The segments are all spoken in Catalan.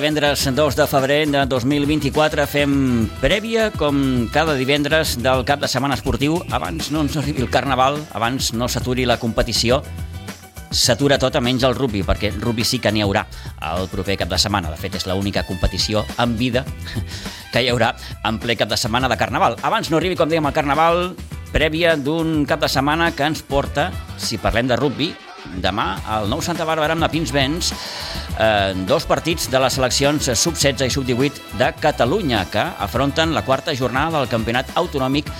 divendres 2 de febrer de 2024 fem prèvia, com cada divendres, del cap de setmana esportiu. Abans no ens arribi el carnaval, abans no s'aturi la competició, s'atura tot a menys el rugby, perquè rugby sí que n'hi haurà el proper cap de setmana. De fet, és l'única competició en vida que hi haurà en ple cap de setmana de Carnaval. Abans no arribi, com dèiem, el Carnaval, prèvia d'un cap de setmana que ens porta, si parlem de rugby, demà al nou Santa Bàrbara amb la Pinsbens eh, dos partits de les seleccions sub-16 i sub-18 de Catalunya que afronten la quarta jornada del campionat autonòmic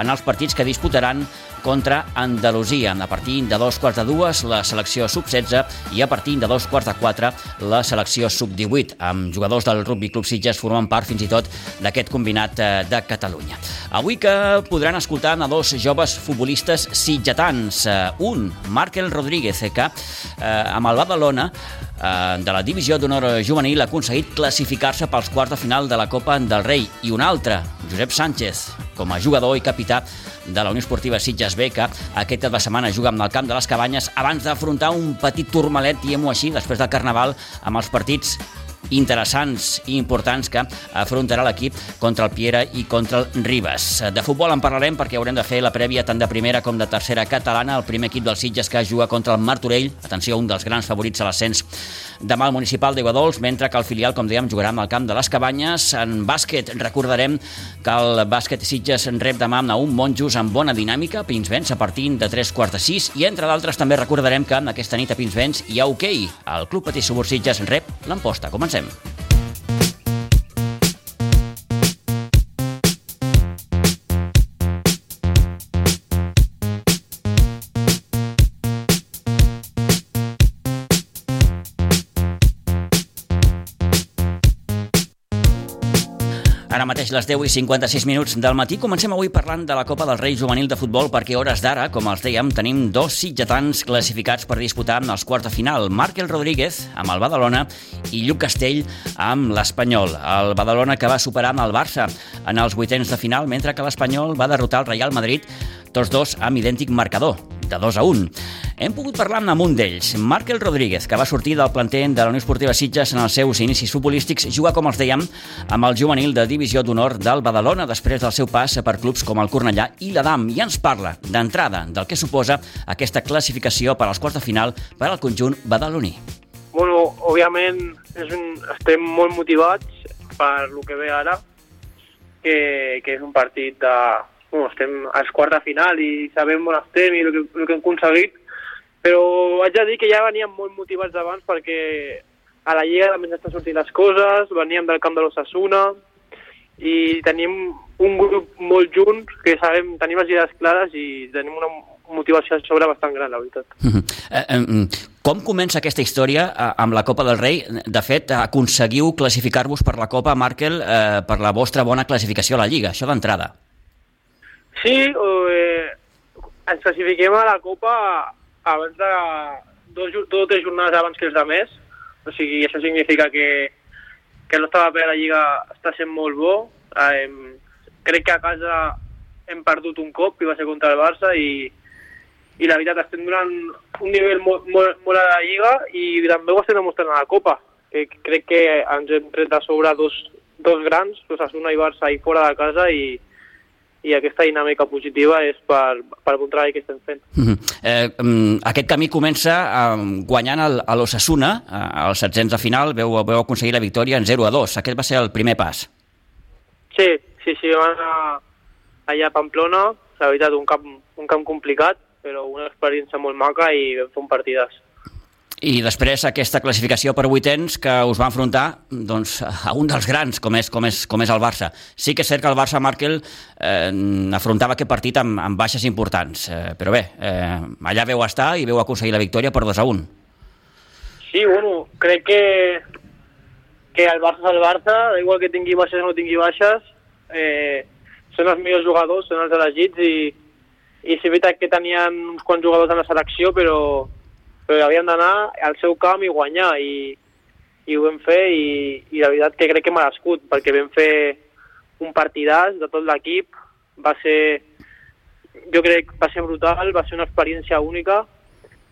en els partits que disputaran contra Andalusia. A partir de dos quarts de dues, la selecció sub-16 i a partir de dos quarts de quatre, la selecció sub-18, amb jugadors del Rugby Club Sitges formant part fins i tot d'aquest combinat eh, de Catalunya. Avui que podran escoltar a dos joves futbolistes sitgetans. Eh, un, Markel Rodríguez, que eh, amb el Badalona de la divisió d'honor juvenil ha aconseguit classificar-se pels quarts de final de la Copa del Rei i un altre, Josep Sánchez, com a jugador i capità de la Unió Esportiva Sitges B, que aquest cap de setmana juga amb el camp de les Cabanyes abans d'afrontar un petit turmalet, diguem-ho així, després del Carnaval, amb els partits interessants i importants que afrontarà l'equip contra el Piera i contra el Ribes. De futbol en parlarem perquè haurem de fer la prèvia tant de primera com de tercera catalana. El primer equip dels Sitges que juga contra el Martorell, atenció, un dels grans favorits a l'ascens demà al municipal d'Iguadols, mentre que el filial, com dèiem, jugarà amb el camp de les Cabanyes. En bàsquet, recordarem que el bàsquet Sitges en rep demà amb un Monjos amb bona dinàmica, Pinsbens a partir de 3 quarts de 6, i entre d'altres també recordarem que aquesta nit a Pinsbens hi ha hoquei. Okay. El Club Patí Subur Sitges rep l'emposta. Comencem. Comencem. Les 10 i 56 minuts del matí. Comencem avui parlant de la Copa del Rei Juvenil de Futbol perquè hores d'ara, com els dèiem, tenim dos sitgetans classificats per disputar els quarts de final. Markel Rodríguez amb el Badalona i Lluc Castell amb l'Espanyol. El Badalona que va superar amb el Barça en els vuitens de final, mentre que l'Espanyol va derrotar el Real Madrid tots dos amb idèntic marcador, de 2 a 1. Hem pogut parlar amb un d'ells, Markel Rodríguez, que va sortir del planter de la Unió Esportiva Sitges en els seus inicis futbolístics, juga, com els dèiem, amb el juvenil de divisió d'honor del Badalona després del seu pas per clubs com el Cornellà i l'Adam, i ens parla d'entrada del que suposa aquesta classificació per als quarts de final per al conjunt badaloní. Bueno, òbviament és un, estem molt motivats per lo que ve ara, que, que és un partit de, bueno, estem als quarts de final i sabem on estem i el que, el que hem aconseguit, però haig de dir que ja veníem molt motivats abans perquè a la Lliga també estan sortint les coses, veníem del camp de l'Ossassuna i tenim un grup molt junts que sabem, tenim les idees clares i tenim una motivació a sobre bastant gran, la veritat. Com comença aquesta història eh, amb la Copa del Rei? De fet, aconseguiu classificar-vos per la Copa, Markel, eh, per la vostra bona classificació a la Lliga, això d'entrada. Sí, eh, ens classifiquem a la Copa abans de dos, dos o tres jornades abans que els de més. O sigui, això significa que, que el nostre paper a la Lliga està sent molt bo. Eh, crec que a casa hem perdut un cop i va ser contra el Barça i, i la veritat estem donant un nivell molt, molt, molt a la Lliga i també ho estem demostrant a la Copa que crec que ens hem tret de sobre dos, dos grans, Osasuna i Barça i fora de casa i, i aquesta dinàmica positiva és per, per el contrari que estem fent. -huh. eh, um, aquest camí comença um, guanyant el, a l'Ossassuna, uh, als setzents de final, veu, veu aconseguir la victòria en 0 a 2. Aquest va ser el primer pas. Sí, sí, sí, vam anar allà a Pamplona, la veritat, un camp, un camp complicat, però una experiència molt maca i vam fer un partidàs. I després aquesta classificació per vuitens que us va enfrontar doncs, a un dels grans, com és, com, és, com és el Barça. Sí que és cert que el Barça, Markel, eh, afrontava aquest partit amb, amb baixes importants, eh, però bé, eh, allà veu estar i veu aconseguir la victòria per 2 a 1. Sí, bueno, crec que, que el Barça és el Barça, igual que tingui baixes o no tingui baixes, eh, són els millors jugadors, són els elegits i, i és veritat que tenien uns quants jugadors en la selecció, però però havíem d'anar al seu camp i guanyar i, i ho vam fer i, i la veritat que crec que merescut perquè vam fer un partidàs de tot l'equip va ser jo crec que va ser brutal, va ser una experiència única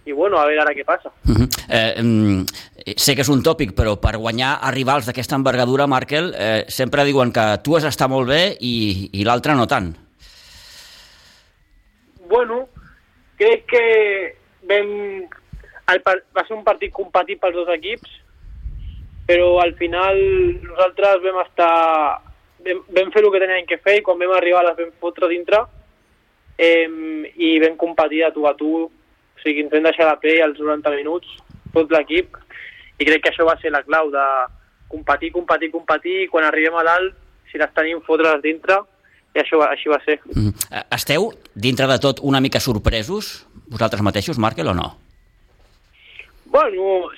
i bueno, a veure ara què passa. Uh -huh. eh, sé que és un tòpic, però per guanyar a rivals d'aquesta envergadura, Markel, eh, sempre diuen que tu has d'estar molt bé i, i l'altre no tant. Bueno, crec que vam... El, va ser un partit competit pels dos equips, però al final nosaltres vam estar... Vam, vam fer el que teníem que fer i quan vam arribar les vam fotre dintre eh, i vam competir a tu a tu, o sigui, ens vam deixar la play als 90 minuts, tot l'equip, i crec que això va ser la clau de competir, competir, competir, i quan arribem a dalt, si les tenim, fotre's dintre, i això així va ser. Mm. Esteu, dintre de tot, una mica sorpresos, vosaltres mateixos, Markel, o no? Bueno,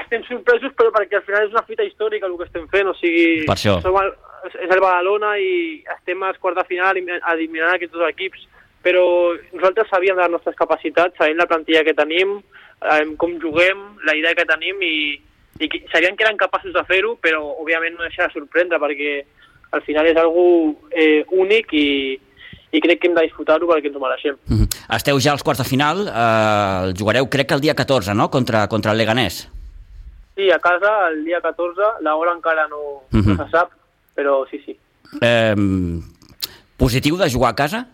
estem sorpresos, però perquè al final és una fita històrica el que estem fent, o sigui... Per això. Som el, és el Badalona i estem als quarts de final eliminant aquests dos equips, però nosaltres sabíem de les nostres capacitats, sabem la plantilla que tenim, com juguem, la idea que tenim i, i que, sabien que eren capaços de fer-ho, però òbviament no deixar de sorprendre perquè al final és algo eh, únic i, i crec que hem de disfrutar-ho perquè ens ho mereixem. Mm -hmm. Esteu ja als quarts de final, eh, el jugareu crec que el dia 14, no?, contra, contra el Leganés. Sí, a casa el dia 14, l'hora encara no, mm -hmm. no se sap, però sí, sí. Eh, positiu de jugar a casa?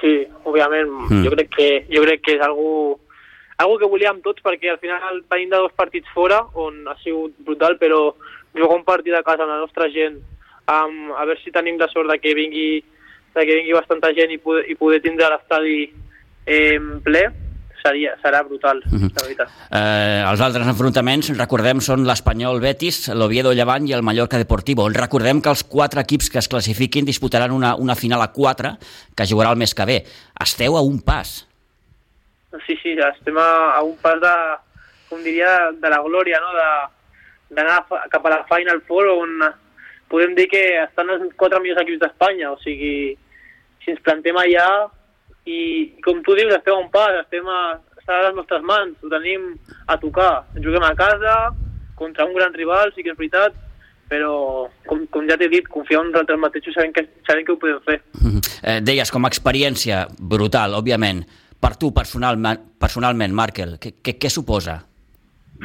Sí, òbviament. Mm. Jo crec que jo crec que és algo algo que volíem tots perquè al final venim de dos partits fora on ha sigut brutal però jugar un partit a casa amb la nostra gent um, a veure si tenim la sort de que vingui, de que vingui bastanta gent i poder, i poder tindre l'estadi eh, ple seria, serà brutal, uh -huh. la veritat. Eh, els altres enfrontaments, recordem, són l'Espanyol Betis, l'Oviedo Llevant i el Mallorca Deportivo. Recordem que els quatre equips que es classifiquin disputaran una, una final a quatre que jugarà el mes que ve. Esteu a un pas Sí, sí, estem a, a un pas de, com diria, de la glòria, no? d'anar cap a la Final Four on podem dir que estan els quatre millors equips d'Espanya, o sigui, si ens plantem allà i, com tu dius, estem a un pas, estem a, a les nostres mans, ho tenim a tocar. Juguem a casa, contra un gran rival, sí que és veritat, però, com, com ja t'he dit, confiar en nosaltres mateixos sabem que, sabem que ho podem fer. Eh, deies, com a experiència brutal, òbviament, per tu personalment, personalment Markel, què, què, què suposa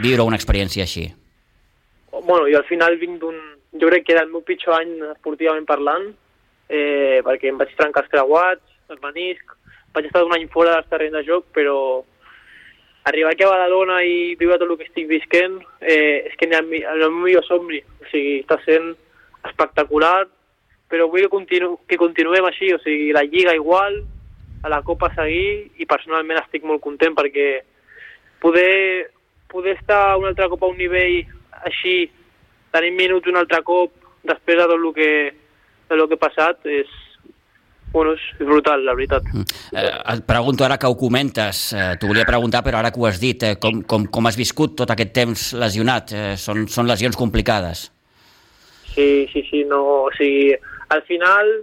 viure una experiència així? Bueno, jo al final vinc d'un... Jo crec que era el meu pitjor any esportivament parlant, eh, perquè em vaig trencar els creuats, el menisc, vaig estar un any fora dels terrenys de joc, però arribar aquí a Badalona i viure tot el que estic visquent eh, és que el, el meu millor somni. O sigui, està sent espectacular, però vull que, continu, que continuem així, o sigui, la Lliga igual, a la Copa seguir i personalment estic molt content perquè poder, poder estar un altre cop a un nivell així, tenir minuts un altre cop després de tot el que, de lo que ha passat és, bueno, és brutal, la veritat. Mm. Eh, et pregunto ara que ho comentes, eh, t'ho volia preguntar, però ara que ho has dit, eh, com, com, com has viscut tot aquest temps lesionat? Eh, són, són lesions complicades? Sí, sí, sí, no, o sigui, al final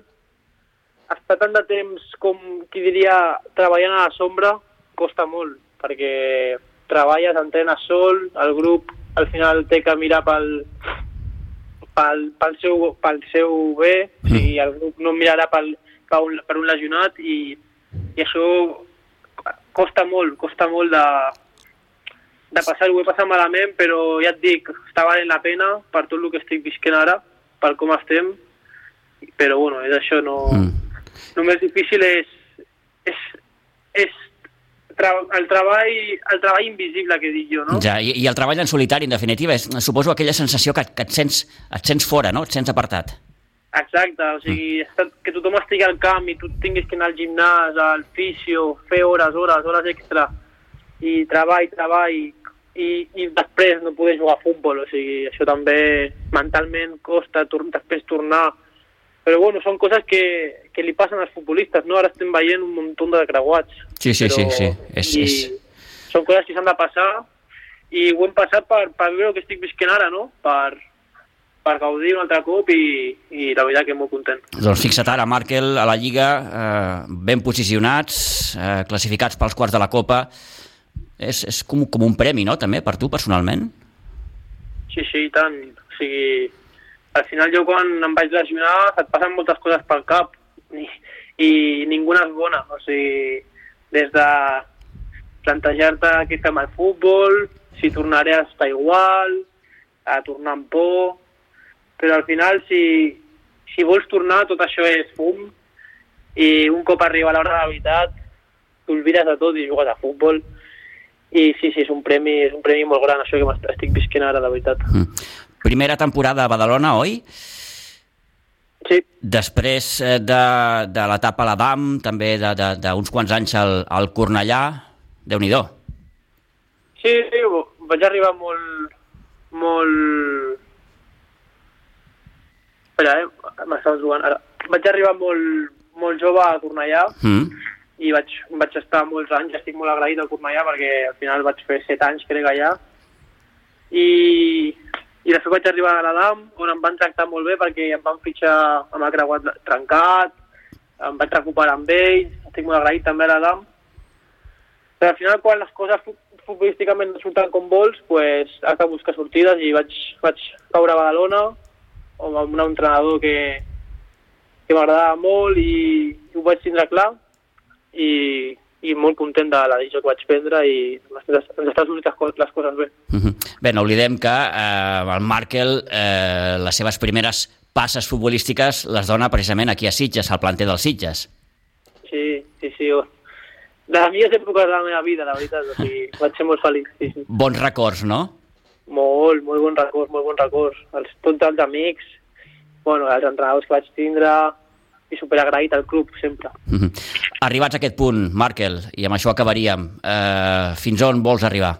estar tant de temps com, qui diria, treballant a la sombra costa molt, perquè treballes, entrenes sol, el grup al final té que mirar pel, pel, pel, seu, pel seu bé, mm. i el grup no mirarà pel, per, un, per un lesionat i, i això costa molt, costa molt de, de passar, ho he passat malament, però ja et dic, està valent la pena per tot el que estic visquent ara, per com estem, però bueno, és això, no... Mm. el més difícil és, és, és tra el, treball, el treball invisible que dic jo, no? Ja, i, i el treball en solitari, en definitiva, és, suposo aquella sensació que, que et, sents, et sents fora, no? Et sents apartat. Exacte, o sigui, mm. que tothom estigui al camp i tu tinguis que anar al gimnàs, al fisio, fer hores, hores, hores extra, i treball, treball, i, i després no poder jugar a futbol, o sigui, això també mentalment costa tor després tornar però bueno, són coses que, que li passen als futbolistes, no? Ara estem veient un munt de creuats. Sí, sí, però, sí, sí. És, és... Són coses que s'han de passar i ho hem passat per, per veure el que estic visquent ara, no? Per, per gaudir un altre cop i, i la veritat que molt content. Doncs fixa't ara, Markel, a la Lliga, eh, ben posicionats, eh, classificats pels quarts de la Copa. És, és com, com un premi, no?, també, per tu, personalment? Sí, sí, i tant. O sigui, al final jo quan em vaig lesionar et passen moltes coses pel cap i, i ninguna és bona, o sigui, des de plantejar-te què fem al futbol, si tornaré a estar igual, a tornar amb por, però al final si, si vols tornar tot això és fum i un cop arriba l'hora de la veritat t'olvides de tot i jugues a futbol i sí, sí, és un premi, és un premi molt gran això que estic visquent ara, de veritat. Mm. Primera temporada a Badalona, oi? Sí. Després eh, de, de l'etapa a l'Adam, també d'uns quants anys al, al Cornellà, déu nhi Sí, sí, vaig arribar molt... molt... Espera, eh? M'estava jugant ara. Vaig arribar molt, molt jove a Cornellà mm. i vaig, vaig estar molts anys, estic molt agraït al Cornellà perquè al final vaig fer set anys, crec, allà. I, i després vaig arribar a l'Adam, on em van tractar molt bé perquè em van fitxar amb el creuat trencat, em vaig recuperar amb ells, estic molt agraït també a l'Adam. Però al final, quan les coses futbolísticament no surten com vols, pues, has de buscar sortides i vaig, vaig caure a Badalona amb un entrenador que, que m'agradava molt i, i ho vaig tindre clar i, i molt content de la decisió que vaig prendre i ens estan sortint les coses bé. Uh mhm. -huh. Bé, no oblidem que eh, el Markel, eh, les seves primeres passes futbolístiques les dona precisament aquí a Sitges, al planter dels Sitges. Sí, sí, sí de les millors èpoques de la meva vida, la veritat. O sigui, vaig ser molt feliç. Sí, sí. Bons records, no? Molt, molt bons records, molt bons records. Els, tots els amics, bueno, els entrenadors que vaig tindre, i superagraït al club, sempre. Mm -hmm. Arribats a aquest punt, Markel, i amb això acabaríem, eh, fins on vols arribar?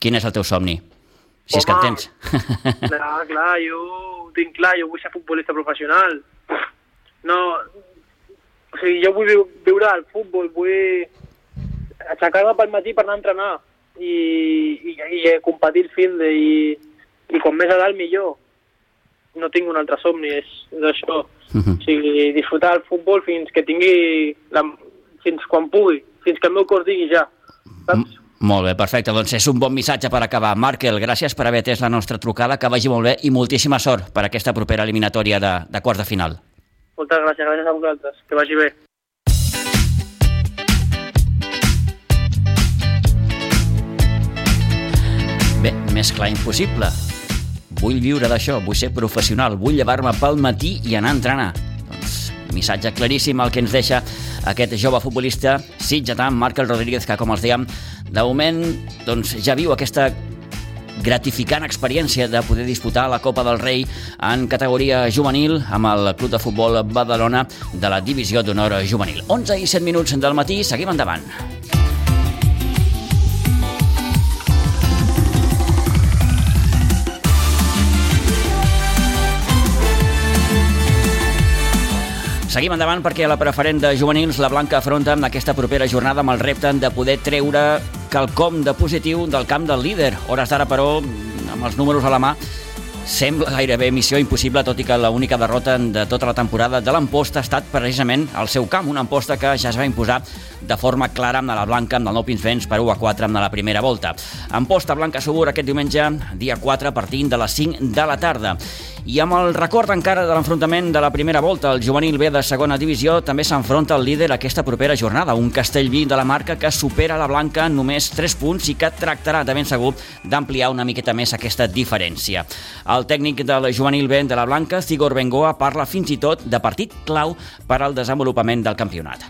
Quin és el teu somni? Si Home, és que en tens. clar, clar, jo ho tinc clar, jo vull ser futbolista professional. No, o sigui, jo vull viure al futbol, vull aixecar-me pel matí per anar a entrenar i, i, i competir el fin de, i, i com més a dalt millor. No tinc un altre somni, és, és això. Uh mhm. -huh. O sigui, disfrutar el futbol fins que tingui... La, fins quan pugui, fins que el meu cor digui ja. Saps? Molt bé, perfecte. Doncs és un bon missatge per acabar. Markel, gràcies per haver atès la nostra trucada, que vagi molt bé i moltíssima sort per aquesta propera eliminatòria de, de quarts de final. Moltes gràcies, gràcies a vosaltres. Que vagi bé. Bé, més clar impossible. Vull viure d'això, vull ser professional, vull llevar-me pel matí i anar a entrenar. Doncs, missatge claríssim el que ens deixa aquest jove futbolista sitgetà, Markel Rodríguez, que, com els dèiem, de moment doncs, ja viu aquesta gratificant experiència de poder disputar la Copa del Rei en categoria juvenil amb el Club de Futbol Badalona de la Divisió d'Honor Juvenil. 11 i 7 minuts del matí, seguim endavant. Seguim endavant perquè a la preferent de juvenils la Blanca afronta en aquesta propera jornada amb el repte de poder treure quelcom de positiu del camp del líder. Hores d'ara, però, amb els números a la mà, Sembla gairebé missió impossible, tot i que l'única derrota de tota la temporada de l'Amposta ha estat precisament al seu camp, una Amposta que ja es va imposar de forma clara amb la Blanca, amb el Nou Pinsbens per 1 a 4 amb la primera volta. Amposta Blanca Subur aquest diumenge, dia 4, partint de les 5 de la tarda. I amb el record encara de l'enfrontament de la primera volta, el juvenil B de segona divisió també s'enfronta al líder aquesta propera jornada, un Castellví de la marca que supera la Blanca només 3 punts i que tractarà de ben segur d'ampliar una miqueta més aquesta diferència. El tècnic del juvenil B de la Blanca, Sigor Bengoa, parla fins i tot de partit clau per al desenvolupament del campionat.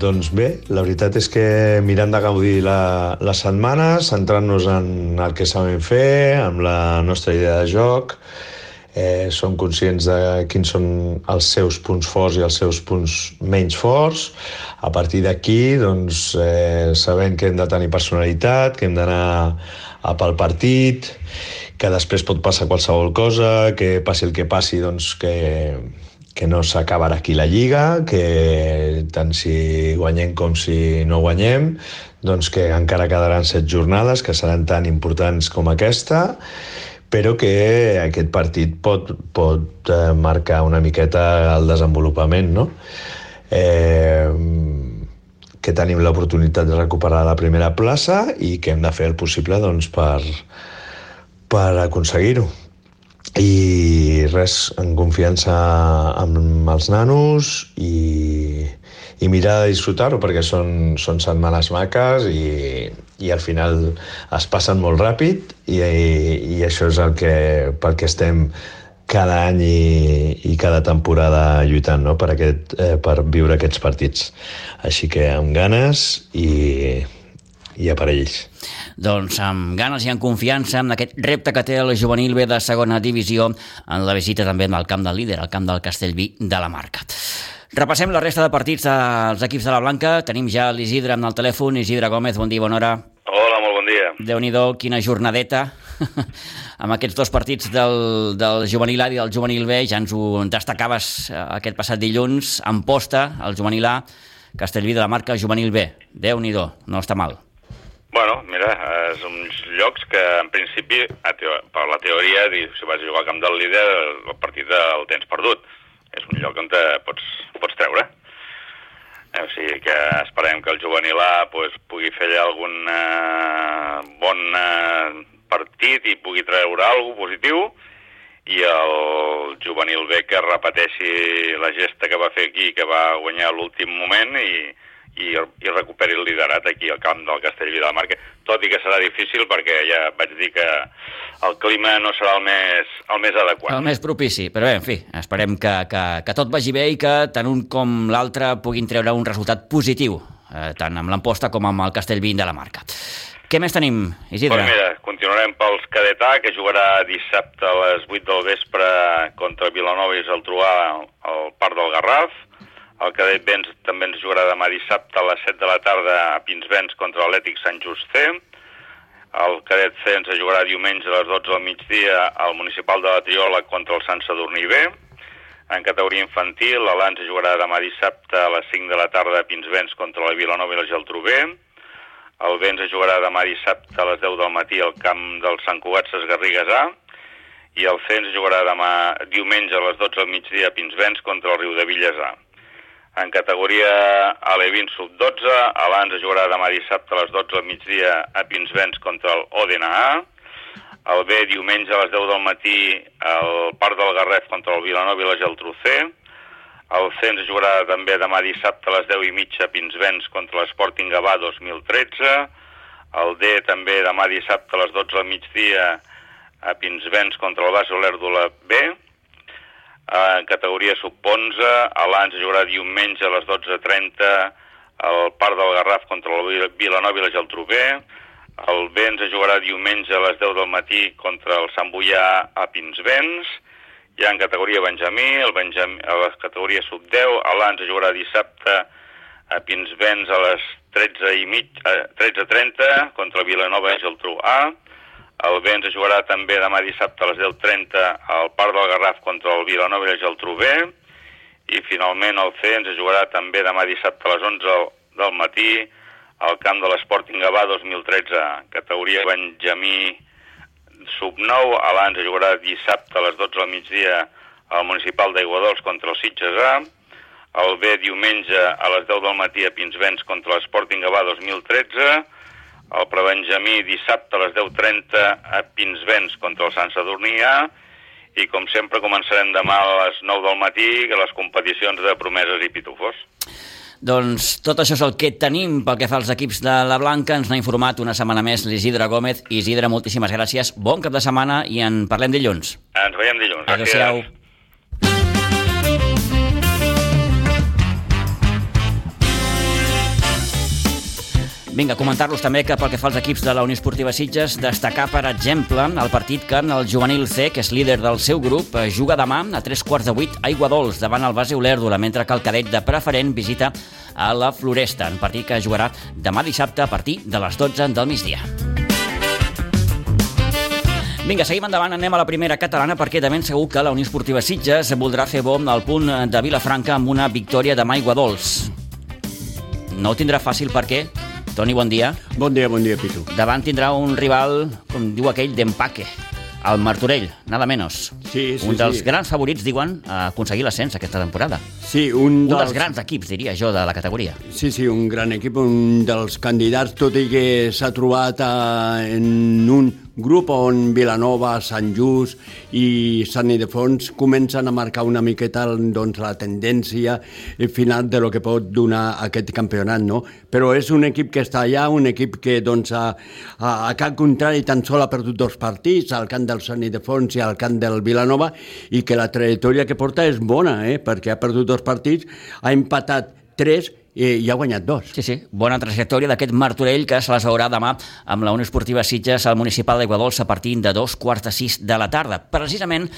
Doncs bé, la veritat és que mirant de gaudir la, la setmana, centrant-nos en el que sabem fer, amb la nostra idea de joc, eh, som conscients de quins són els seus punts forts i els seus punts menys forts. A partir d'aquí, doncs, eh, sabent que hem de tenir personalitat, que hem d'anar a pel partit, que després pot passar qualsevol cosa, que passi el que passi, doncs, que, que no s'acabarà aquí la Lliga, que tant si guanyem com si no guanyem, doncs que encara quedaran set jornades que seran tan importants com aquesta però que aquest partit pot, pot eh, marcar una miqueta el desenvolupament, no? Eh, que tenim l'oportunitat de recuperar la primera plaça i que hem de fer el possible doncs, per, per aconseguir-ho. I res, en confiança amb els nanos i, i mirar de disfrutar-ho perquè són, són setmanes maques i, i al final es passen molt ràpid i, i, i això és el que, pel que estem cada any i, i cada temporada lluitant no? per, aquest, eh, per viure aquests partits. Així que amb ganes i, i a per ells. Doncs amb ganes i amb confiança en aquest repte que té el juvenil B de segona divisió en la visita també al camp del líder, al camp del Castellví de la Marca. Repassem la resta de partits dels equips de la Blanca. Tenim ja l'Isidre amb el telèfon. Isidre Gómez, bon dia, bona hora. Hola, molt bon dia. déu nhi quina jornadeta amb aquests dos partits del, del juvenil A i del juvenil B. Ja ens ho destacaves eh, aquest passat dilluns. En posta, el juvenil A, Castellví de la Marca, juvenil B. déu nhi no està mal. Bueno, mira, és uns llocs que en principi, per la teoria, si vas a jugar al camp del líder, el partit el tens perdut. És un lloc on te pots, pots treure. Eh, o sigui que esperem que el juvenil A pues, pugui fer algun eh, bon eh, partit i pugui treure alguna positiu i el juvenil B que repeteixi la gesta que va fer aquí, que va guanyar l'últim moment i, i, i recuperi el liderat aquí al camp del Castellví de la Marca, tot i que serà difícil perquè ja vaig dir que el clima no serà el més, el més adequat. El més propici, però bé, en fi, esperem que, que, que tot vagi bé i que tant un com l'altre puguin treure un resultat positiu, eh, tant amb l'Amposta com amb el Castellví de la Marca. Què més tenim, Isidre? Pues mira, continuarem pels Cadetà, que jugarà dissabte a les 8 del vespre contra Vilanova i Geltrú al Parc del Garraf, el cadet Vents també ens jugarà demà dissabte a les 7 de la tarda a Pinsbens contra l'Atlètic Sant Just C. El cadet C ens jugarà diumenge a les 12 del migdia al Municipal de la Triola contra el Sant Sadurní B. En categoria infantil, l'Alans jugarà demà dissabte a les 5 de la tarda a Pinsbens contra la Vilanova i la Geltrú B. El Vents jugarà demà dissabte a les 10 del matí al camp del Sant Cugat Ses Garrigues A i el Cens jugarà demà diumenge a les 12 del migdia a Pinsbens contra el Riu de Villes A. En categoria Alevin sub-12, abans es jugarà demà dissabte a les 12 del migdia a Pinsbens contra el ODNA. El B diumenge a les 10 del matí al Parc del Garref contra el Vilanova i la Geltrú C. El C ens jugarà també demà dissabte a les 10 i mitja a Pinsbens contra l'Sporting Gavà 2013. El D també demà dissabte a les 12 del migdia a Pinsbens contra el Bas Olèrdula B en categoria sub-11, l'Ans jugarà diumenge a les 12.30 al Parc del Garraf contra el Vilanova i la Geltrú B, el Vents jugarà diumenge a les 10 del matí contra el Sant Boià a Pinsbens, ja en categoria Benjamí, el Benjamí, a la categoria sub-10, l'Ans jugarà dissabte a Pinsbens a les 13 i mig, 13.30 contra Vilanova i Geltrú A, el B ens jugarà també demà dissabte a les 10.30 al Parc del Garraf contra el Vilanova i la Geltrú B. I finalment el C ens jugarà també demà dissabte a les 11 del matí al camp de l'Sporting Gavà 2013, categoria Benjamí sub-9. Abans jugarà dissabte a les 12 del migdia al Municipal d'Aiguadols contra el Sitges A. El B diumenge a les 10 del matí a Pinsbens contra l'Sporting Gavà 2013 el Prebenjamí dissabte a les 10.30 a Pinsbens contra el Sant Sadurní A i com sempre començarem demà a les 9 del matí que les competicions de promeses i pitufos. Doncs tot això és el que tenim pel que fa als equips de la Blanca. Ens n'ha informat una setmana més l'Isidre Gómez. Isidre, moltíssimes gràcies. Bon cap de setmana i en parlem dilluns. Ens veiem dilluns. Adéu-siau. Vinga, comentar-los també que pel que fa als equips de la Unió Esportiva Sitges, destacar, per exemple, el partit que en el juvenil C, que és líder del seu grup, eh, juga demà a tres quarts de vuit a Dols, davant el base Olèrdula, mentre que el cadet de preferent visita a la Floresta, un partit que jugarà demà dissabte a partir de les 12 del migdia. Vinga, seguim endavant, anem a la primera catalana perquè de ben segur que la Unió Esportiva Sitges voldrà fer bo al punt de Vilafranca amb una victòria demà a Iguadols. No ho tindrà fàcil perquè Toni, bon dia. Bon dia, bon dia, Pitu. Davant tindrà un rival, com diu aquell, d'empaque, el Martorell, nada menos. Sí, sí, un dels sí. grans favorits, diuen, a aconseguir l'ascens aquesta temporada. Sí, un, Un dels... dels grans equips, diria jo, de la categoria. Sí, sí, un gran equip, un dels candidats, tot i que s'ha trobat eh, en un grup on Vilanova, Sant Just i Sant Idefons comencen a marcar una miqueta doncs, la tendència final de lo que pot donar aquest campionat, no? Però és un equip que està allà, un equip que doncs, a, a, a cap contrari tan sol ha perdut dos partits, al camp del Sant Idefons i al camp del Vilanova, i que la trajectòria que porta és bona, eh? perquè ha perdut dos partits, ha empatat tres i, i ha guanyat dos. Sí, sí, bona trajectòria d'aquest Martorell que se les veurà demà amb la Unió Esportiva Sitges al Municipal d'Aiguadols a partir de dos quarts de sis de la tarda. Precisament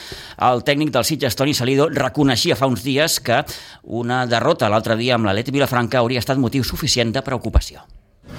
el tècnic del Sitges, Toni Salido, reconeixia fa uns dies que una derrota l'altre dia amb l'Atleti Vilafranca hauria estat motiu suficient de preocupació.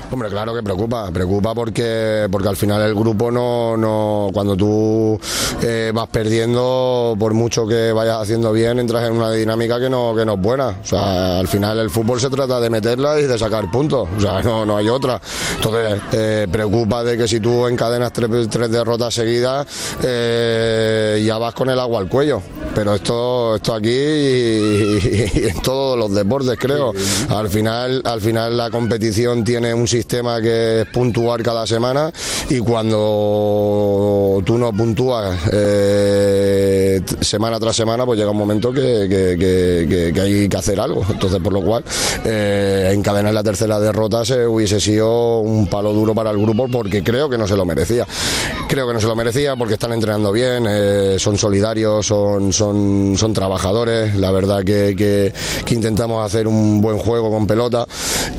Hombre, claro que preocupa, preocupa porque, porque al final el grupo no, no cuando tú eh, vas perdiendo, por mucho que vayas haciendo bien, entras en una dinámica que no, que no es buena. O sea, al final el fútbol se trata de meterla y de sacar puntos, o sea, no, no hay otra. Entonces, eh, preocupa de que si tú encadenas tres, tres derrotas seguidas, eh, ya vas con el agua al cuello. Pero esto, esto aquí y, y en todos los deportes, creo. Al final, al final la competición tiene un sistema que es puntuar cada semana y cuando tú no puntúas eh, semana tras semana, pues llega un momento que, hay que hacer algo. Entonces, por lo cual, eh, encadenar la tercera derrota se hubiese sido un palo duro para el grupo porque creo que no se lo merecía. Creo que no se lo merecía porque están entrenando bien, eh, son solidarios, son, son, son trabajadores. La verdad que, que intentamos hacer un buen juego con pelota,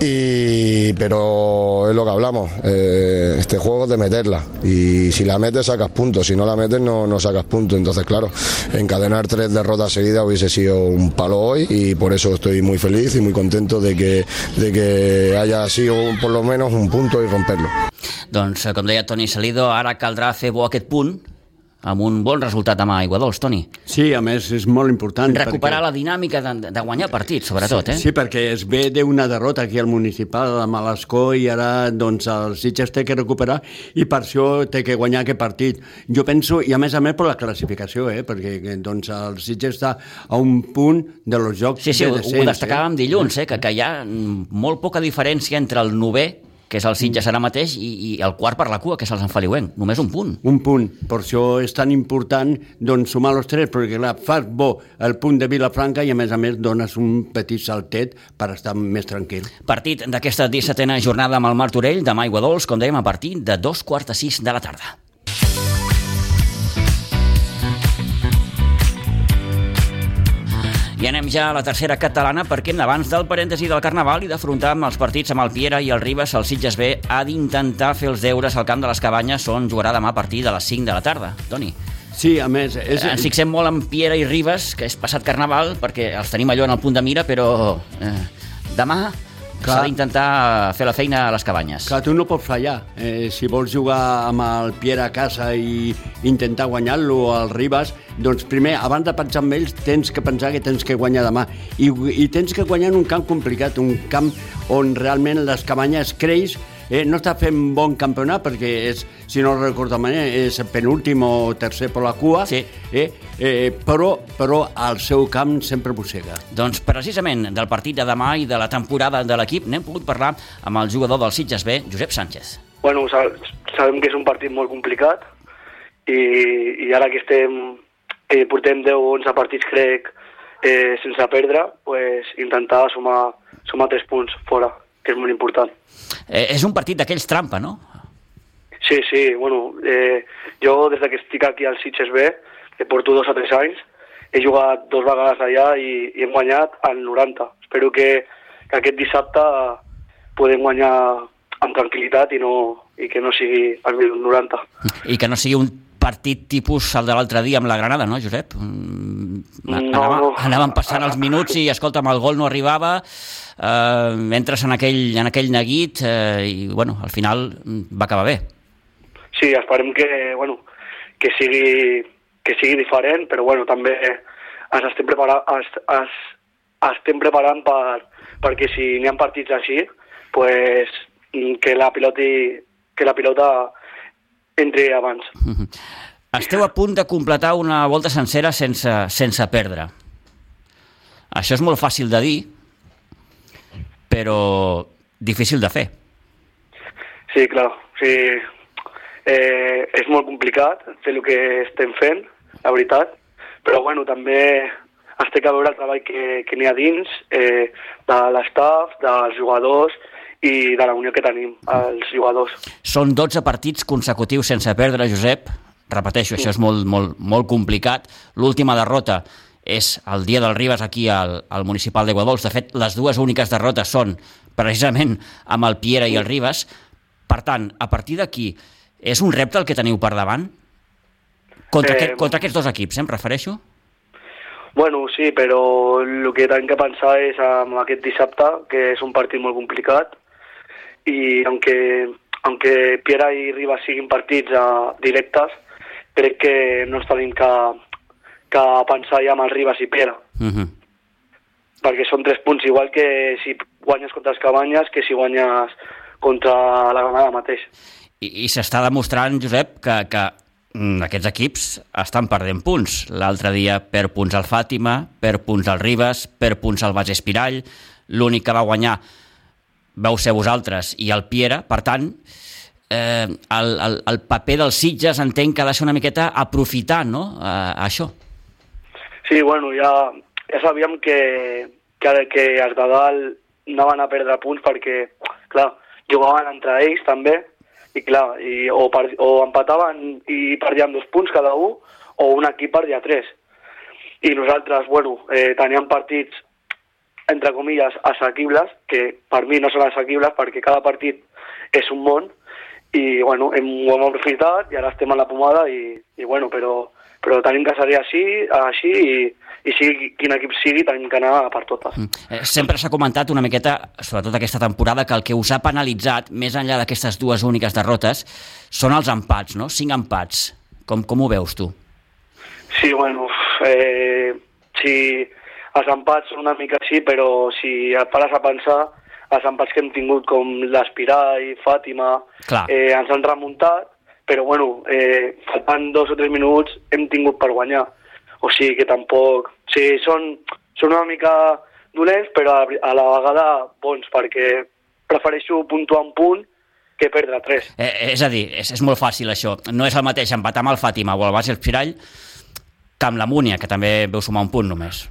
y, pero es lo que hablamos. Eh, este juego es de meterla y si la metes sacas puntos, si no la metes no, no sacas puntos. Entonces, claro, encadenar tres derrotas seguidas hubiese sido un palo hoy y por eso estoy muy feliz y muy contento de que, de que haya sido por lo menos un punto y romperlo. Doncs, com deia Toni Salido, ara caldrà fer bo aquest amb un bon resultat demà a Iguadols, Toni. Sí, a més és molt important. Recuperar perquè... la dinàmica de, de guanyar partits, sobretot, sí, eh? Sí, perquè es ve d'una derrota aquí al municipal, a Malascó, i ara doncs, el Sitges té que recuperar i per això té que guanyar aquest partit. Jo penso, i a més a més per la classificació, eh? perquè doncs, el Sitges està a un punt de los jocs Sí, sí, de descens. ho destacàvem dilluns, eh? que, que hi ha molt poca diferència entre el novè que és el Sitges ara mateix, i, i el quart per la cua, que és el Sant Feliuenc. Només un punt. Un punt. Per això és tan important doncs, sumar els tres, perquè clar, fas bo el punt de Vilafranca i a més a més dones un petit saltet per estar més tranquil. Partit d'aquesta 17a jornada amb el Martorell, demà a Iguadols, com dèiem, a partir de dos quarts de sis de la tarda. I anem ja a la tercera catalana perquè abans del parèntesi del Carnaval i d'afrontar amb els partits amb el Piera i el Ribes, el Sitges B ha d'intentar fer els deures al camp de les Cabanyes on jugarà demà a partir de les 5 de la tarda. Toni. Sí, a més... És... Ens fixem molt en Piera i Ribes, que és passat Carnaval, perquè els tenim allò en el punt de mira, però eh, demà s'ha d'intentar fer la feina a les cabanyes. Clar, tu no pots fallar. Eh, si vols jugar amb el Pierre a casa i intentar guanyar-lo al Ribas, doncs primer, abans de pensar en ells, tens que pensar que tens que guanyar demà. I, i tens que guanyar en un camp complicat, un camp on realment les cabanyes creix eh, no està fent bon campionat perquè és, si no recordo malament, és penúltim o tercer per la cua, Sí. eh, eh, però, però al seu camp sempre mossega. Doncs precisament del partit de demà i de la temporada de l'equip n'hem pogut parlar amb el jugador del Sitges B, Josep Sánchez. Bueno, sa- sabem que és un partit molt complicat i, i ara que estem que portem 10 o 11 partits, crec, eh, sense perdre, pues, intentar sumar, sumar 3 punts fora, que és molt important. Eh, és un partit d'aquells trampa, no? Sí, sí, bueno, eh, jo des de que estic aquí al Sitges B, que porto dos o tres anys, he jugat dos vegades allà i, i hem guanyat al 90. Espero que, que aquest dissabte podem guanyar amb tranquil·litat i, no, i que no sigui al minut 90. I que no sigui un partit tipus el de l'altre dia amb la Granada, no, Josep? No, anava. Anaven passant els minuts i, escolta'm, el gol no arribava, eh, entres en aquell, en aquell neguit eh, i, bueno, al final va acabar bé. Sí, esperem que, bueno, que, sigui, que sigui diferent, però bueno, també ens estem, prepara es, es, estem preparant per, perquè si n'hi ha partits així, pues, que la pilota, que la pilota entri abans. Esteu a punt de completar una volta sencera sense, sense perdre. Això és molt fàcil de dir, però difícil de fer. Sí, clar, sí, eh, és molt complicat fer el que estem fent, la veritat, però bueno, també es té que veure el treball que, que n'hi ha dins, eh, de l'estaf, dels jugadors i de la unió que tenim, els jugadors. Són 12 partits consecutius sense perdre, Josep. Repeteixo, això és molt, molt, molt complicat. L'última derrota és el dia del Ribes aquí al, al municipal de Guadols. De fet, les dues úniques derrotes són precisament amb el Piera i el Ribes. Per tant, a partir d'aquí, és un repte el que teniu per davant? Contra, Eh, aquest, contra aquests dos equips, eh, em refereixo? Bueno, sí, però el que tenim que pensar és amb aquest dissabte, que és un partit molt complicat, i aunque, aunque Piera i Ribas siguin partits uh, directes, crec que no ens tenim que, que pensar ja amb el Ribas i Piera, Uh -huh. perquè són tres punts igual que si guanyes contra els Cabanyes que si guanyes contra la Granada mateix. I, i s'està demostrant, Josep, que, que mm, aquests equips estan perdent punts. L'altre dia per punts al Fàtima, per punts al Ribes, per punts al Bas Espirall, l'únic que va guanyar vau ser vosaltres i el Piera, per tant, eh, el, el, el paper dels Sitges entenc que ha de ser una miqueta aprofitar no? eh, això. Sí, bueno, ja, ja sabíem que, que, que els de dalt anaven a perdre punts perquè, clar, jugaven entre ells també, i clar, i, o, per, o empataven i perdien dos punts cada un, o un equip perdia tres. I nosaltres, bueno, eh, teníem partits, entre comilles, assequibles, que per mi no són assequibles perquè cada partit és un món, i bueno, hem, ho hem aprofitat i ara estem a la pomada i, i bueno, però, però tenim que seguir així, així i, i sigui quin equip sigui tenim que anar per totes. Eh, sempre s'ha comentat una miqueta, sobretot aquesta temporada, que el que us ha penalitzat, més enllà d'aquestes dues úniques derrotes, són els empats, no? Cinc empats. Com, com ho veus tu? Sí, bueno, eh, sí, els empats són una mica així, però si et pares a pensar, els empats que hem tingut com l'Espirà i Fàtima Clar. eh, ens han remuntat, però bueno, eh, faltant dos o tres minuts hem tingut per guanyar. O sigui que tampoc... O sigui, són, són una mica dolents, però a, a la vegada bons, perquè prefereixo puntuar un punt que perdre tres. Eh, és a dir, és, és molt fàcil això. No és el mateix empatar amb el Fàtima o el Bas Espirall que amb la Múnia, que també veu sumar un punt només.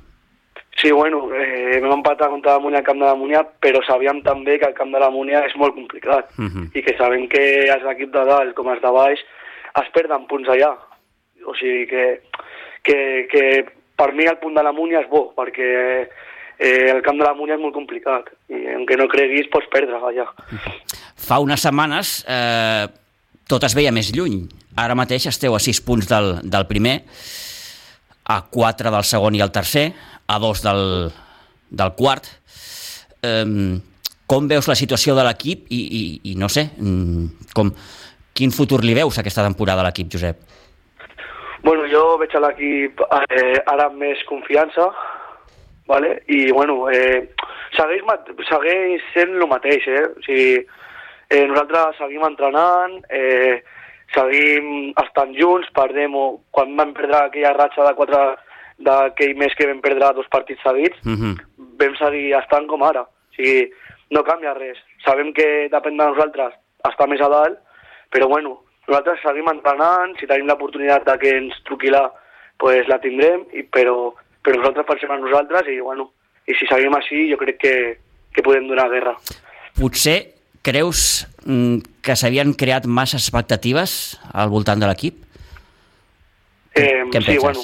Sí, bueno, eh, vam empatar contra la Múnia al camp de la Múnia, però sabíem també que el camp de la Múnia és molt complicat Uh -huh. i que sabem que els equips de dalt com els de baix es perden punts allà. O sigui que, que, que per mi el punt de la Múnia és bo, perquè eh, el camp de la Múnia és molt complicat i aunque no creguis pots perdre allà. Fa unes setmanes eh, tot es veia més lluny. Ara mateix esteu a 6 punts del, del primer, a 4 del segon i el tercer, a 2 del, del quart. Eh, com veus la situació de l'equip i, i, i no sé, mm, com, quin futur li veus aquesta temporada a l'equip, Josep? Bueno, jo veig a l'equip eh, ara amb més confiança, vale? i bueno, eh, segueix, segueix sent el mateix, eh? O sigui, eh, nosaltres seguim entrenant, eh, seguim estant junts, perdem, quan vam perdre aquella ratxa de quatre d'aquell mes que vam perdre dos partits seguits, Uh -huh. vam seguir estant com ara. O sigui, no canvia res. Sabem que depèn de nosaltres estar més a dalt, però bueno, nosaltres seguim entrenant, si tenim l'oportunitat de que ens truqui la, pues la tindrem, i, però, però nosaltres pensem en nosaltres i bueno, i si seguim així jo crec que, que podem donar guerra. Potser creus mm, que s'havien creat massa expectatives al voltant de l'equip? Eh, Què en sí, penses? bueno,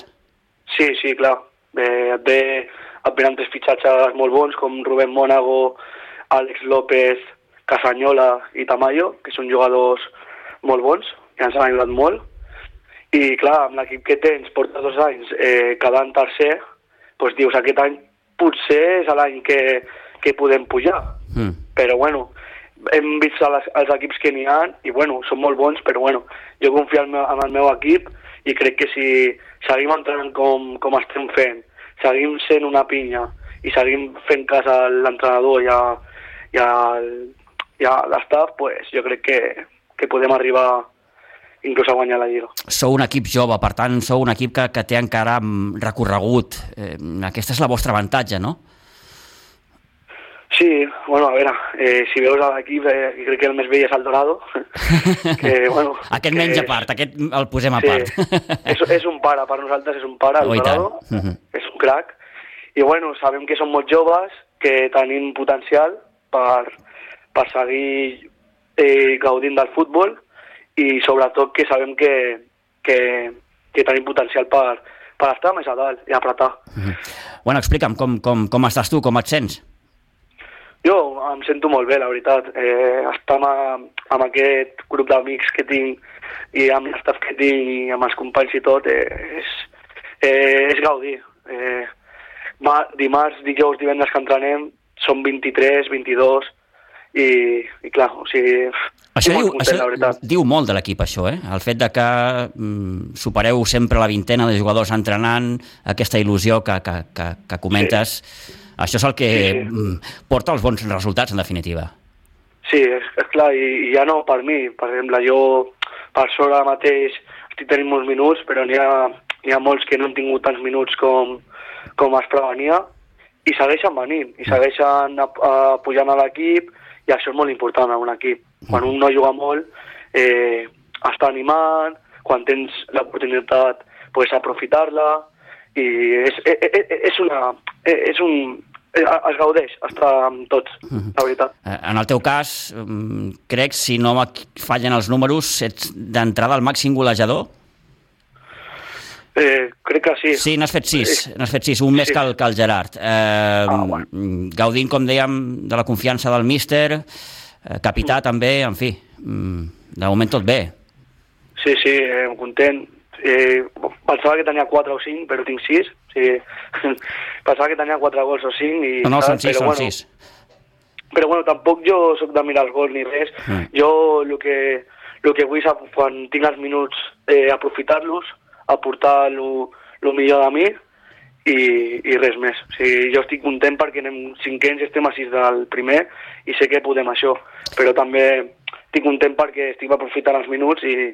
sí, sí, clar. Eh, et ve, et venen tres fitxatges molt bons com Rubén Mónago, Àlex López, Casanyola i Tamayo, que són jugadors molt bons, que ens han ajudat molt. I clar, amb l'equip que tens, portes dos anys eh, quedant tercer, doncs dius, aquest any potser és l'any que, que podem pujar. Mm. Però bueno, hem vist les, els equips que n'hi ha i bueno, són molt bons, però bueno, jo confio en, en el meu equip i crec que si seguim entrant com, com estem fent, seguim sent una pinya i seguim fent cas a l'entrenador i a, i a, i a l'estaf, pues, jo crec que, que podem arribar inclús a guanyar la Lliga. Sou un equip jove, per tant, sou un equip que, que té encara mm, recorregut. Eh, aquest és el vostre avantatge, no? Sí, bueno, a veure, eh, si veus l'equip, eh, crec que el més vell és el Dorado, que, bueno... aquest menys a part, aquest el posem a sí, part. és, és un pare, per nosaltres és un pare, el Oh. Dorado, Mhm. és un crac, i bueno, sabem que són molt joves, que tenim potencial per, per seguir eh, gaudint del futbol, i sobretot que sabem que, que, que tenim potencial per, per estar més a dalt i apretar. Bueno, explica'm, com, com, com estàs tu, com et sents? Jo em sento molt bé, la veritat. Eh, estar amb, amb aquest grup d'amics que tinc i amb l'estaf que tinc i amb els companys i tot eh, és, eh, és gaudir. Eh, ma, dimarts, dijous, divendres que entrenem són 23, 22 i, i clar, o sigui, Això, diu, content, això diu molt de l'equip, això, eh? El fet de que mm, supereu sempre la vintena de jugadors entrenant, aquesta il·lusió que, que, que, que comentes, això és el que Sí, sí. mm, porta els bons resultats, en definitiva. Sí, és, és clar, i, i ja no per mi. Per exemple, jo per sort ara mateix estic tenint molts minuts, però n'hi ha, n'hi ha molts que no han tingut tants minuts com, com es prevenia i segueixen venint, i segueixen a, a, pujant a l'equip i això és molt important en un equip. Quan un no juga molt, eh, està animant, quan tens l'oportunitat pues, aprofitar-la i és, és, és, és una... És un, eh, es gaudeix estar amb tots, la veritat. Eh, En el teu cas, mm, crec, si no fallen els números, ets d'entrada al màxim golejador? Eh, crec que sí. Sí, n'has fet sis, n'has fet sis, un més Sí. que el, que el Gerard. Eh, Ah, bueno. Gaudint, com dèiem, de la confiança del míster, eh, capità també, en fi, mm, de moment tot bé. Sí, sí, eh, content. Eh, pensava que tenia 4 o 5, però tinc 6. Sí. pensava que tenia 4 gols o 5. I, No, no, són tal, sis, però, són bueno, sis. Però bueno, tampoc jo sóc de mirar els gols ni res. Mm. Jo el que, el que vull és, quan tinc els minuts, eh, aprofitar-los, aportar el millor de mi i, i res més. O sigui, jo estic content perquè anem cinquens i estem a sis del primer i sé que podem això, però també estic content perquè estic aprofitant els minuts i,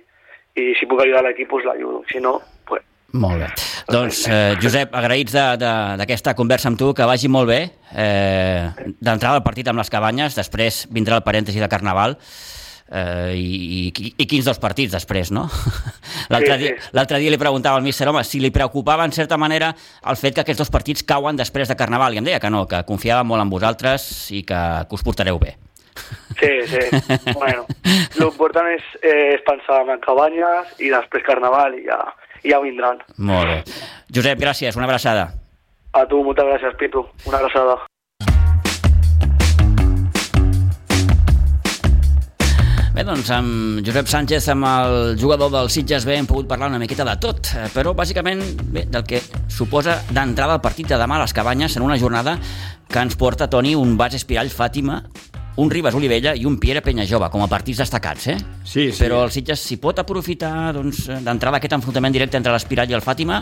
i si puc ajudar l'equip, doncs l'ajudo. Si no, pues, Molt bé. Doncs, eh, Josep, agraïts de- de- d'aquesta conversa amb tu, que vagi molt bé. Eh, D'entrada el partit amb les cabanyes, després vindrà el parèntesi de Carnaval, eh, i, i, i quins dos partits després, no? L'altre Sí, dia, sí. dia li preguntava al míster, home, si li preocupava en certa manera el fet que aquests dos partits cauen després de Carnaval, i em deia que no, que confiava molt en vosaltres i que, que us portareu bé. Sí, sí. bueno, l'important és, eh, és pensar en cabanyes i després carnaval i ja, ja vindran. Molt bé. Josep, gràcies, una abraçada. A tu, moltes gràcies, Pitu. Una abraçada. Bé, doncs amb Josep Sánchez, amb el jugador del Sitges B, hem pogut parlar una miqueta de tot, eh, però bàsicament bé, del que suposa d'entrada el partit de demà a les Cabanyes en una jornada que ens porta, Toni, un Bas Espirall Fàtima, un Ribas Olivella i un Piera Penyajova, com a partits destacats, eh? Sí, sí. Però el Sitges s'hi pot aprofitar doncs, d'entrada aquest enfrontament directe entre l'Espirall i el Fàtima?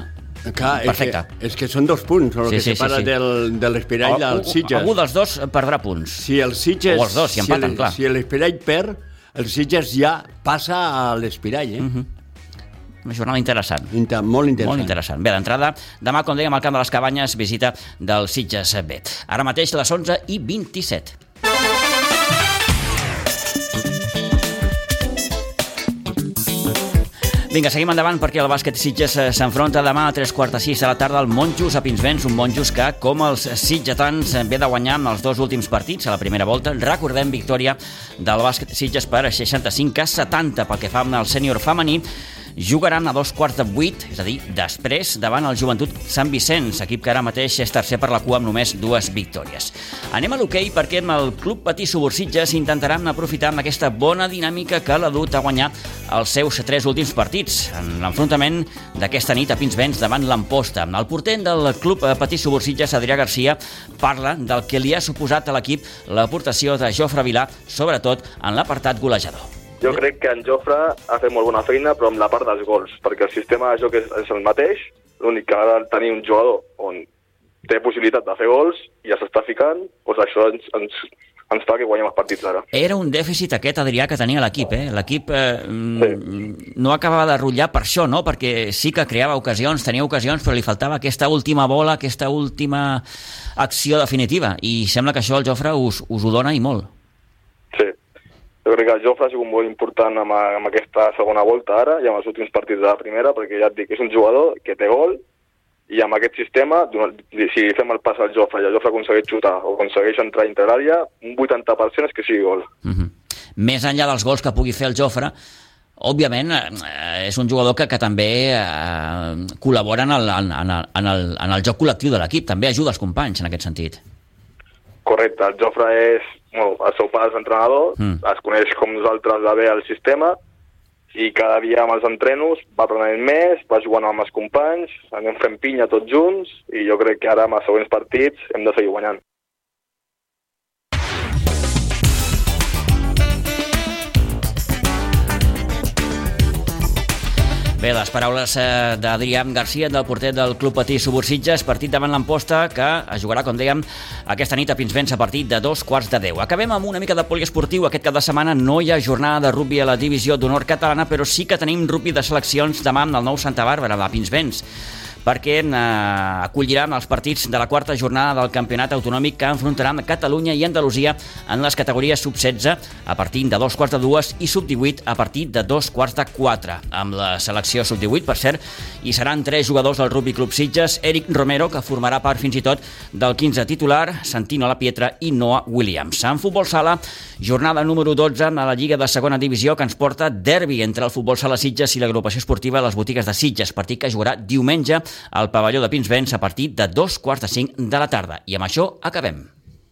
Clar, Perfecte. És que, és que són dos punts, el Sí, que sí, sí, separa sí. del, de l'Espirall del Sitges. Algú dels dos perdrà punts. Si el Sitges... O els dos, si empaten, clar. Si l'Espirall perd, el Sitges ja passa a l'Espirall, eh? Mhm. Una jornada interessant. Inter molt interessant. Molt interessant. Bé, d'entrada, demà, com dèiem, al Camp de les Cabanyes, visita del Sitges B. Ara mateix les 11 i 27. Vinga, seguim endavant perquè el bàsquet Sitges eh, s'enfronta demà a tres quarts de sis de la tarda al Monjos a Pinsbens, un Monjos que, com els sitgetans, eh, ve de guanyar amb els dos últims partits a la primera volta. Recordem victòria del bàsquet Sitges per 65 a 70 pel que fa amb el sènior femení jugaran a dos quarts de vuit, és a dir, després, davant el Joventut Sant Vicenç, equip que ara mateix és tercer per la cua amb només dues victòries. Anem a l'hoquei perquè amb el Club Patí Subursitges intentaran aprofitar amb aquesta bona dinàmica que l'ha dut a guanyar els seus tres últims partits en l'enfrontament d'aquesta nit a Pinsbens davant l'Amposta. El portent del Club Patí Subursitges, Adrià Garcia, parla del que li ha suposat a l'equip l'aportació de Jofre Vilà, sobretot en l'apartat golejador. Jo crec que en Jofre ha fet molt bona feina, però amb la part dels gols, perquè el sistema de joc és, és el mateix, l'únic que ara tenir un jugador on té possibilitat de fer gols i ja s'està ficant, doncs això ens, ens, ens fa que guanyem els partits ara. Era un dèficit aquest, Adrià, que tenia l'equip, eh? L'equip eh, sí. no acabava de rotllar per això, no? Perquè sí que creava ocasions, tenia ocasions, però li faltava aquesta última bola, aquesta última acció definitiva. I sembla que això el Jofre us, us ho dona i molt. Sí. Jo crec que el Jofre ha sigut molt important amb, amb aquesta segona volta ara i amb els últims partits de la primera, perquè ja et dic, és un jugador que té gol, i amb aquest sistema, si fem el pas al Jofre i el Jofre aconsegueix xutar o aconsegueix entrar a interària, un 80% és que sigui gol. Uh -huh. Més enllà dels gols que pugui fer el Jofre, òbviament eh, és un jugador que, que també eh, col·labora en el, en, el, en, el, en el joc col·lectiu de l'equip, també ajuda els companys en aquest sentit. Correcte, el Jofre és, bueno, el seu pare és entrenador, mm. es coneix com nosaltres de bé el sistema, i cada dia amb els entrenos va aprenent més, va jugant amb els companys, anem fent pinya tots junts i jo crec que ara amb els següents partits hem de seguir guanyant. Bé, les paraules eh, d'Adrià Garcia, del porter del Club Patí Subursitges, partit davant l'Amposta, que es jugarà, com dèiem, aquesta nit a Pinsbens a partir de dos quarts de deu. Acabem amb una mica de poliesportiu. Aquest cap de setmana no hi ha jornada de rugby a la divisió d'honor catalana, però sí que tenim rugby de seleccions demà amb el nou Santa Bàrbara, a Pinsbens perquè eh, acolliran els partits de la quarta jornada del campionat autonòmic que enfrontaran Catalunya i Andalusia en les categories sub-16 a partir de dos quarts de dues i sub-18 a partir de dos quarts de quatre. Amb la selecció sub-18, per cert, hi seran tres jugadors del Rugby Club Sitges, Eric Romero, que formarà part fins i tot del 15 titular, Santino La Pietra i Noah Williams. En futbol sala, jornada número 12 a la Lliga de segona divisió que ens porta derbi entre el futbol sala Sitges i l'agrupació esportiva de les botigues de Sitges, partit que jugarà diumenge al pavelló de Pinsbens a partir de dos quarts de cinc de la tarda. I amb això acabem.